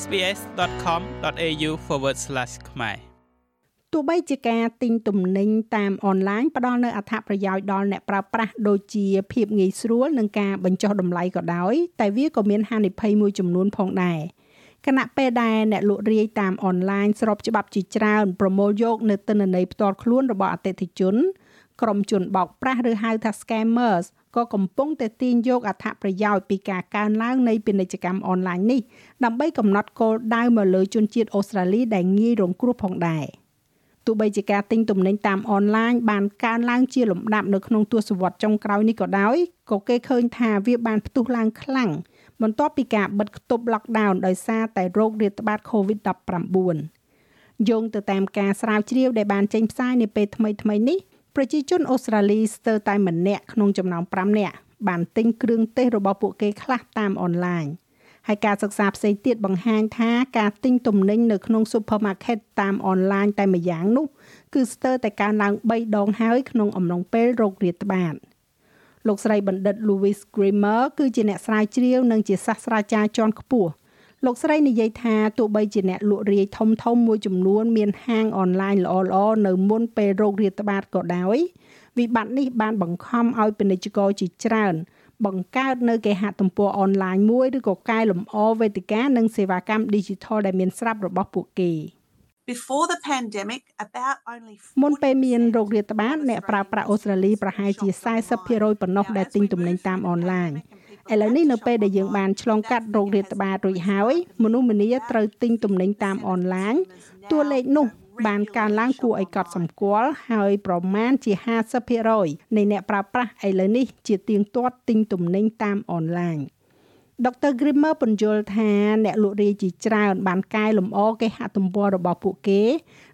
sbs.com.au/ ខ្មែរទោះបីជាការទិញទំនិញតាមអនឡាញផ្ដល់នូវអត្ថប្រយោជន៍ដល់អ្នកប្រើប្រាស់ដូចជាភាពងាយស្រួលនិងការបញ្ចុះតម្លៃក៏ដោយតែវាក៏មានហានិភ័យមួយចំនួនផងដែរគណៈពេលដែលអ្នកលក់រាយតាមអនឡាញស្របច្បាប់ជាច្រើនប្រមូលយកនៅទិន្នន័យផ្ទាល់ខ្លួនរបស់អតិថិជន ក្រុមជនបោកប្រាស់ឬហៅថា scammers ក៏កំពុងតែទាញយកអត្ថប្រយោជន៍ពីការកើនឡើងនៃពាណិជ្ជកម្មអនឡាញនេះដើម្បីកំណត់គោលដៅមកលើជនជាតិអូស្ត្រាលីដែលងាយរងគ្រោះផងដែរទោះបីជាការទិញទំនិញតាមអនឡាញបានកើនឡើងជាលំដាប់នៅក្នុងទសវត្សរ៍ចុងក្រោយនេះក៏ដោយក៏គេឃើញថាវាបានផ្ទុះឡើងខ្លាំងបន្ទាប់ពីការបិទគប់ lockdown ដោយសារតែโรគរាតត្បាត COVID-19 យោងទៅតាមការស្រាវជ្រាវដែលបានចេញផ្សាយនាពេលថ្មីៗនេះ ប្រជាជនអូស្ត្រាលីស្ទើរតែម្នាក់ក្នុងចំណោម5នាក់បានទិញគ្រឿងទេសរបស់ពួកគេខ្លះតាមអនឡាញហើយការសិក្សាផ្សេងទៀតបង្ហាញថាការទិញទំនិញនៅក្នុង supermarket តាមអនឡាញតែម្យ៉ាងនោះគឺស្ទើរតែកើនឡើង3ដងហើយក្នុងអំឡុងពេលរោគរាតត្បាតលោកស្រីបណ្ឌិត Louis Grimmer គឺជាអ្នកស្រាវជ្រាវនិងជាសាស្ត្រាចារ្យជាន់ខ្ពស់ លោកស្រីនិយាយថាទោះបីជាអ្នកលក់រាយធំធំមួយចំនួនមានហាងអនឡាញល្អៗនៅមុនពេលរោគរាតត្បាតក៏ដោយវិបត្តិនេះបានបង្ខំឲ្យពាណិជ្ជករជាច្រើន បង្កើតនៅគេហទំព័រអនឡាញមួយឬក៏កែលម្អវេទិកានិងសេវាកម្ម Digital ដែលមានស្រាប់របស់ពួកគេ Before the pandemic about only មុនពេលមានរោគរាតត្បាតអ្នកប្រើប្រាស់អូស្ត្រាលីប្រហែលជា40%ប៉ុណ្ណោះដែលទិញទំនិញតាមអនឡាញ ឥឡូវនេះនៅពេលដែលយើងបានឆ្លងកាត់រោគរាតត្បាតរួចហើយមនុស្សម្នាត្រូវទិញទំនិញតាមអនឡាញតួលេខនោះបានកើនឡើងគួរឲ្យកត់សម្គាល់ហើយប្រមាណជា50%នៃអ្នកប្រើប្រាស់ឥឡូវនេះជាទៀងទាត់ទិញទំនិញតាមអនឡាញដុកទ័រ Grimmer ពន្យល់ថាអ្នកលក់រាយជាច្រើនបានកែលម្អគេហទំព័ររបស់ពួកគេ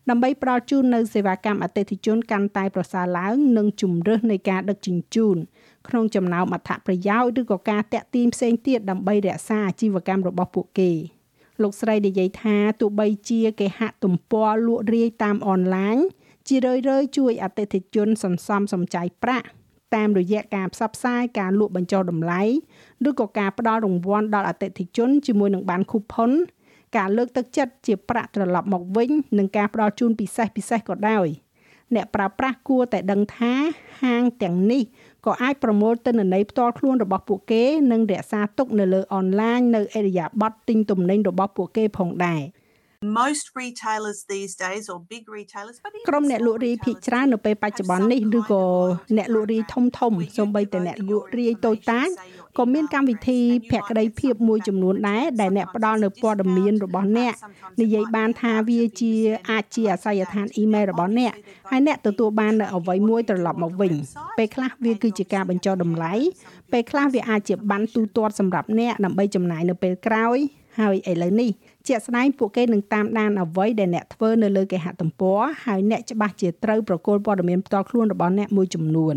ដើម្បីផ្ដល់ជូននូវសេវាកម្មអតិថិជនកាន់តែប្រសើរឡើង និងជំរើសនៃការដឹកជញ្ជូន ក្នុងចំណោមអត្ថប្រយោជន៍ឬក៏ការតាក់ទាញផ្សេងទៀតដើម្បីរក្សាអាជីវកម្មរបស់ពួកគេលោកស្រីនិយាយថាទោះបីជាគេហទំព័រលក់រាយតាមអនឡាញជារឿយៗជួយអតិថិជនសន្សំសំចៃប្រាក់តាមរយៈការផ្សព្វផ្សាយការលក់បញ្ចុះតម្លៃឬក៏ការផ្ដល់រង្វាន់ដល់អតិថិជនជាមួយនឹងបាន coupon ការលើកទឹកចិត្តជាប្រាក់ត្រឡប់មកវិញនិងការផ្ដល់ជូនពិសេសពិសេសក៏ដោយ អ្នកប្រើប្រាស់គួរតែដឹងថាហាងទាំងនេះក៏អាចប្រមូលទិន្នន័យផ្ទាល់ខ្លួនរបស់ពួកគេនិងរក្សាទុកនៅលើអនឡាញនៅអេរិយាប័ត្រទិញទំនិញរបស់ពួកគេផងដែរ។ most retailers these days or big retailers ក្រុមអ្នកលក់រាយភាគច្រើននៅពេលបច្ចុប្បន្ននេះឬក៏អ្នកលក់រាយធំធំសូម្បីតែអ្នកលក់រាយតូចតាច ក៏មានកម្មវិធីភក្តីភាពមួយចំនួនដែរដែលអ្នកផ្ដល់នៅព័ត៌មានរបស់អ្នកនិយាយបានថាវាជាអាចជាអាសយដ្ឋានអ៊ីមែលរបស់អ្នកហើយអ្នកទទួលបាននៅអ្វីមួយត្រឡប់មកវិញពេលខ្លះវាគឺជាការបញ្ចុះតម្លៃពេលខ្លះវាអាចជាបានទូទាត់សម្រាប់អ្នកដើម្បីចំណាយនៅពេលក្រោយហើយឥឡូវនេះជាក់ស្ដែងពួកគេនឹងតាមដានអ្វីដែលអ្នកធ្វើនៅលើគេហទំព័រហើយអ្នកច្បាស់ជាត្រូវប្រកល់ព័ត៌មានផ្ទាល់ខ្លួនរបស់អ្នកមួយចំនួន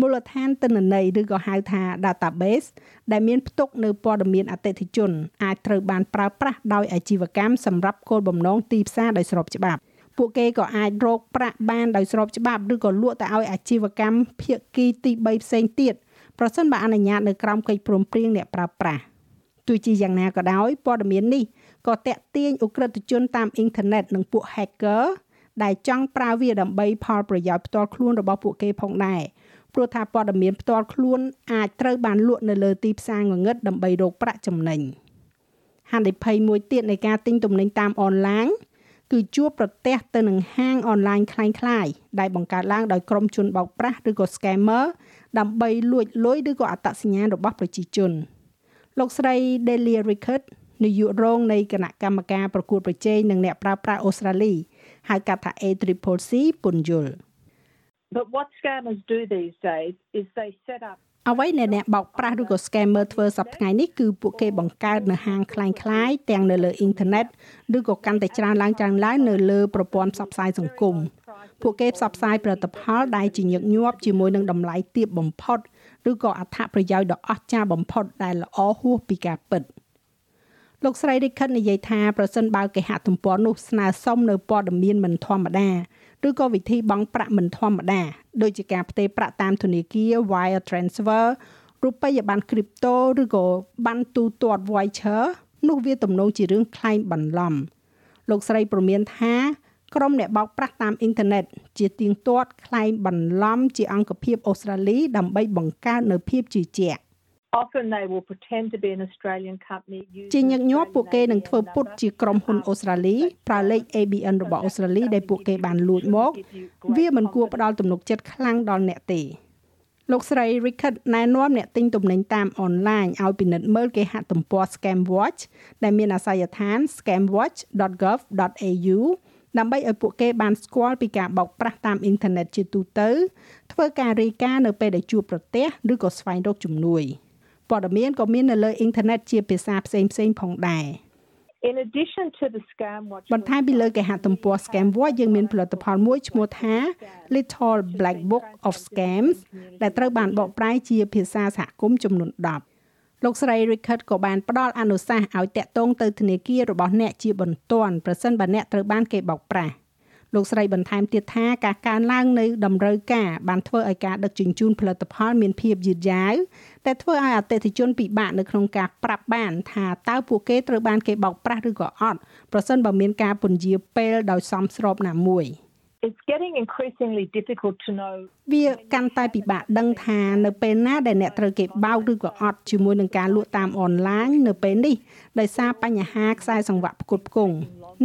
មូលដ្ឋានទិន្នន័យឬក៏ហៅថា database ដែលមានផ្ទុកនៅព័ត៌មានអតិថិជន អាចត្រូវបានប្រើប្រាស់ដោយអាជីវកម្មសម្រាប់គោលបំណងទីផ្សារដោយស្របច្បាប់ពួកគេក៏អាចរកប្រាក់បានដោយស្របច្បាប់ឬក៏លក់ទៅឲ្យអាជីវកម្មភាគីទី3ផ្សេងទៀតប្រសិនបើអនុញ្ញាតនៅក្រោមកិច្ចព្រមព្រៀងអ្នកប្រើប្រាស់ទោះជាយ៉ាងណាក៏ដោយព័ត៌មាននេះក៏តាក់ទាញអ ுக ្រិតជនតាមអ៊ីនធឺណិតនិងពួក hacker ដែលចង់ប្រើវាដើម្បីផលប្រយោជន៍ផ្ទាល់ខ្លួនរបស់ពួកគេផងដែរ ព្រោះថាព័ត៌មានផ្ទាល់ខ្លួនអាចត្រូវបានលក់នៅលើទីផ្សារងងឹតដើម្បីរកប្រាក់ចំណេញហានិភ័យមួយទៀតនៃការទិញទំនិញតាមអនឡាញគឺជួបប្រទះទៅនឹងហាងអនឡាញคล้ายៗដែលបង្កើតឡើងដោយក្រុមជនបោកប្រាស់ឬក៏ scammer ដើម្បីលួចលុយឬក៏អត្តសញ្ញាណរបស់ប្រជាជនលោកស្រី Delia Rickard នាយករងនៃគណៈកម្មការប្រកួតប្រជែងនឹងអ្នកប្រើប្រាស់អូស្ត្រាលីហៅកាត់ថា ACCC ពន្យល់ But what scammers do these days is they set up អ្វីដែលអ្នកបោកប្រាស់ឬក៏ scammer ធ្វើសប្តាហ៍ថ្ងៃនេះគឺពួកគេបង្កើតនៅហាងคล้ายៗទាំងនៅលើអ៊ីនធឺណិតឬក៏កាន់តែច្រើនឡើងច្រើនឡើងនៅលើប្រព័ន្ធផ្សព្វផ្សាយសង្គមពួកគេផ្សព្វផ្សាយផលិតផលដែលជាញឹកញាប់ជាមួយនឹងតម្លៃទាបបំផុតឬក៏អត្ថប្រយោជន៍ដ៏អស្ចារ្យបំផុតដែលល្អហួសពីការពិត។លោកស្រីរិខិតនិយាយថាប្រសិនបើគេហទំព័រនោះស្នើសុំនៅព័ត៌មានមិនធម្មតា ឬក៏វិធីបង់ប្រាក់មិនធម្មតាដូចជាការផ្ទេរប្រាក់តាមធនាគារ wire transfer រូបិយប័ណ្ណ crypto ឬក៏ប័ណ្ណទូទាត់ voucher នោះវាទំនងជារឿងក្លែងបន្លំលោកស្រីព្រមានថាក្រុមអ្នកបោកប្រាស់តាមអ៊ីនធឺណិតជាទៀងទាត់ក្លែងបន្លំជាអង្គភាពអូស្ត្រាលីដើម្បីបង្កើតនូវភាពជឿជាក់ Often they will pretend to be an Australian company ជាញឹកញាប់ពួកគេនឹងធ្វើពុតជាក្រុមហ៊ុនអូស្ត្រាលីប្រើលេខ ABN របស់អូស្ត្រាលីដែលពួកគេបានលួចមក វាមិនគួរផ្ដល់ទំនុកចិត្តខ្លាំងដល់អ្នកទេលោកស្រី Rickard ណែនាំអ្នកទិញទំនិញតាមអនឡាញឲ្យពិនិត្យមើលគេហទំព័រ Scam Watch ដែលមានអាសយដ្ឋាន scamwatch.gov.au ដើម្បីឲ្យពួកគេបានស្គាល់ពីការបោកប្រាស់តាមអ៊ីនធឺណិតជាទូទៅធ្វើការរាយការណ៍នៅពេលដែលជួបប្រទះឬក៏ស្វែងរកជំនួយ ព័ត៌មានក៏មាននៅលើអ៊ីនធឺណិតជាភាសាផ្សេងៗផងដែរ In addition to the scam watch បន្ថែមពីលើគេហទំព័រ Scam Watch យើងមានផលិតផលមួយឈ្មោះថា Little Black Book of Scams ដែលត្រូវបានបកប្រែជាភាសាសហគមន៍ចំនួន10លោកស្រី Rickard ក៏បានផ្ដល់អនុសាសន៍ឲ្យតាក់ទងទៅធនាគាររបស់អ្នកជាបន្ទាន់ប្រសិនបើអ្នកត្រូវបានគេបោកប្រាស់ លោកស្រីបន្ថែមទៀតថាការកើនឡើងនៃតម្រូវការបានធ្វើឲ្យការដឹកជញ្ជូនផលិតផលមានភាពយឺតយ៉ាវតែធ្វើឲ្យអតិថិជនពិបាកនៅក្នុងការប្រាប់បានថាតើពួកគេត្រូវបានគេបោកប្រាស់ឬក៏អត់ប្រសិនបើមានការពន្យាពេលដោយសមស្របណាមួយ។ It's getting increasingly difficult to know វាកាន់តែពិបាកដឹងថានៅពេលណាដែលអ្នកត្រូវគេបោកឬក៏អត់ជាមួយនឹងការលក់តាមអនឡាញនៅពេលនេះដោយសារបញ្ហាខ្សែសង្វាក់ផ្គត់ផ្គង់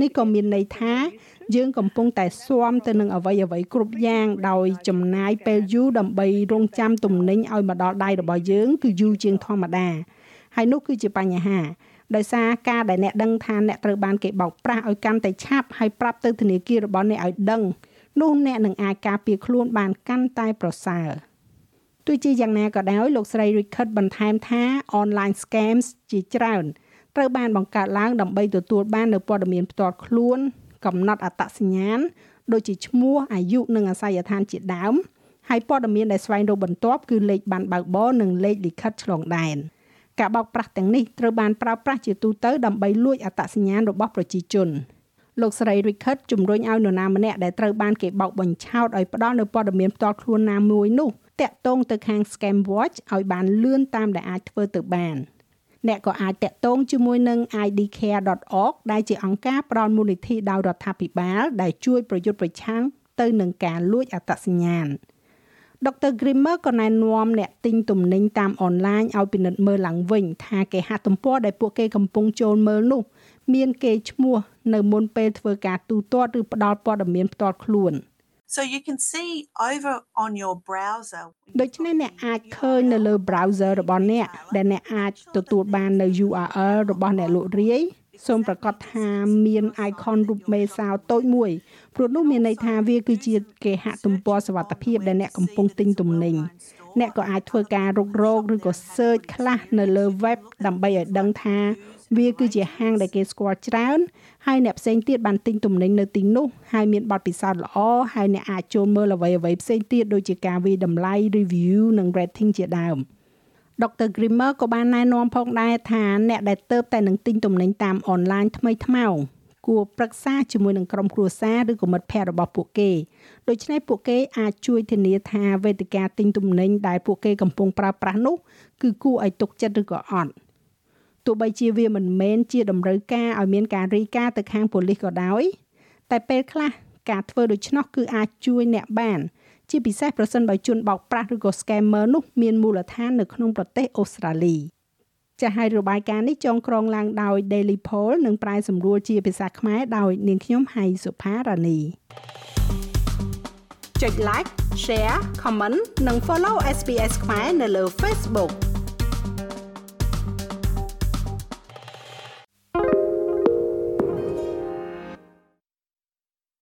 នេះក៏មានន័យថា យើងកំពុងតែស៊ាំទៅនឹងអ្វីអ្វីគ្រប់យ៉ាងដោយចំណាយពេលយូរដើម្បីរងចាំទំនិញឲ្យមកដល់ដៃរបស់យើងគឺយូរជាងធម្មតាហើយនោះគឺជាបញ្ហាដោយសារការដែលអ្នកដឹងថាអ្នកត្រូវបានគេបោកប្រាស់ឲ្យកាន់តែឆាប់ហើយប្រាប់ទៅធនាគាររបស់អ្នកឲ្យដឹងនោះអ្នកនឹងអាចការពារខ្លួនបានកាន់តែប្រសើរទោះជាយ៉ាងណាក៏ដោយលោកស្រី Rickard បន្ថែមថា online scams ជាច្រើនត្រូវបានបង្កើតឡើងដើម្បីទទួលបាននូវព័ត៌មានផ្ទាល់ខ្លួន កំណត់អត្តសញ្ញាណដូចជាឈ្មោះអាយុនិងអាសយដ្ឋានជាដើមហើយព័ត៌មានដែលស្វែងរកបន្ទាប់គឺលេខប័ណ្ណបើកបរនិងលេខលិខិតឆ្លងដែនការបោកប្រាស់ទាំងនេះត្រូវបានប្រើប្រាស់ជាទូទៅដើម្បីលួចអត្តសញ្ញាណរបស់ប្រជាជនលោកស្រី Rickard ជំរុញឲ្យនរណាម្នាក់ដែលត្រូវបានគេបោកបញ្ឆោតឲ្យផ្ដល់នូវព័ត៌មានផ្ទាល់ខ្លួនណាមួយនោះតាក់ទងទៅខាង Scam Watch ឲ្យបានលឿនតាមដែលអាចធ្វើទៅបាន។ អ្នកក៏អាចតាក់ទងជាមួយនឹង idcare.org ដែលជាអង្គការផ្ដល់មូលនិធិដោយរដ្ឋាភិបាល ដែលជួយប្រយុទ្ធប្រឆាំងទៅនឹងការលួចអត្តសញ្ញាណ Dr. Grimmer ក៏ណែនាំអ្នកទិញទំនិញតាមអនឡាញឲ្យពិនិត្យមើលឡើងវិញ ថាគេហទំព័រដែលពួកគេកំពុងចូលមើលនោះ មានគេឈ្មោះនៅមុនពេលធ្វើការទូទាត់ឬផ្ដល់ព័ត៌មានផ្ទាល់ខ្លួន។ So you can see over on your browser ដូច្នេះអ្នកអាចឃើញនៅលើ browser របស់អ្នកដែលអ្នកអាចទទួលបាននៅ URL របស់អ្នកលក់រាយ សូមប្រកាសថាមាន icon រូបមេសោតូចមួយព្រោះនោះមានន័យថាវាគឺជាគេហទំព័រសវត្ថភាពដែលអ្នកកំពុងទិញទំនិញអ្នកក៏អាចធ្វើការរុករកឬក៏ search ខ្លះនៅលើ web ដើម្បីឲ្យដឹងថាវាគឺជាហាងដែលគេស្គាល់ច្រើនហើយអ្នកផ្សេងទៀតបានទិញទំនិញនៅទីនោះហើយមានបទពិសោធន៍ល្អហើយអ្នកអាចចូលមើលអ្វីអ្វីផ្សេងទៀតដូចជាការវិតម្លៃ review និង rating ជាដើម Dr. Grimmer ក៏បានណែនាំផងដែរថាអ្នកដែលទៅតែនឹងទិញទំនិញតាមអនឡាញថ្មីថ្មោងគួរប្រឹក្សាជាមួយនឹងក្រុមគ្រួសារឬក៏មិត្តភ័ក្តិរបស់ពួកគេដូច្នេះពួកគេអាចជួយធានាថាវេទិកាទិញទំនិញដែលពួកគេកំពុងប្រើប្រាស់នោះគឺគួរឲ្យទុកចិត្តឬក៏អត់ទោះបីជាវាមិនមែនជាតម្រូវការឲ្យមានការរាយការណ៍ទៅខាងប៉ូលីសក៏ដោយតែពេលខ្លះការធ្វើដូច្នោះគឺអាចជួយអ្នកបាន ជាពិសេសប្រសិនបើជនបោកប្រាស់ឬក៏ scammer នោះមានមូលដ្ឋាននៅក្នុងប្រទេសអូស្ត្រាលីចាស់ហើយរបាយការណ៍នេះចងក្រងឡើងដោយ Daily Poll និងប្រែសម្រួលជាភាសាខ្មែរដោយនាងខ្ញុំហៃសុផារ៉ានីចុច like share comment និង follow SPS ខ្មែរនៅលើ Facebook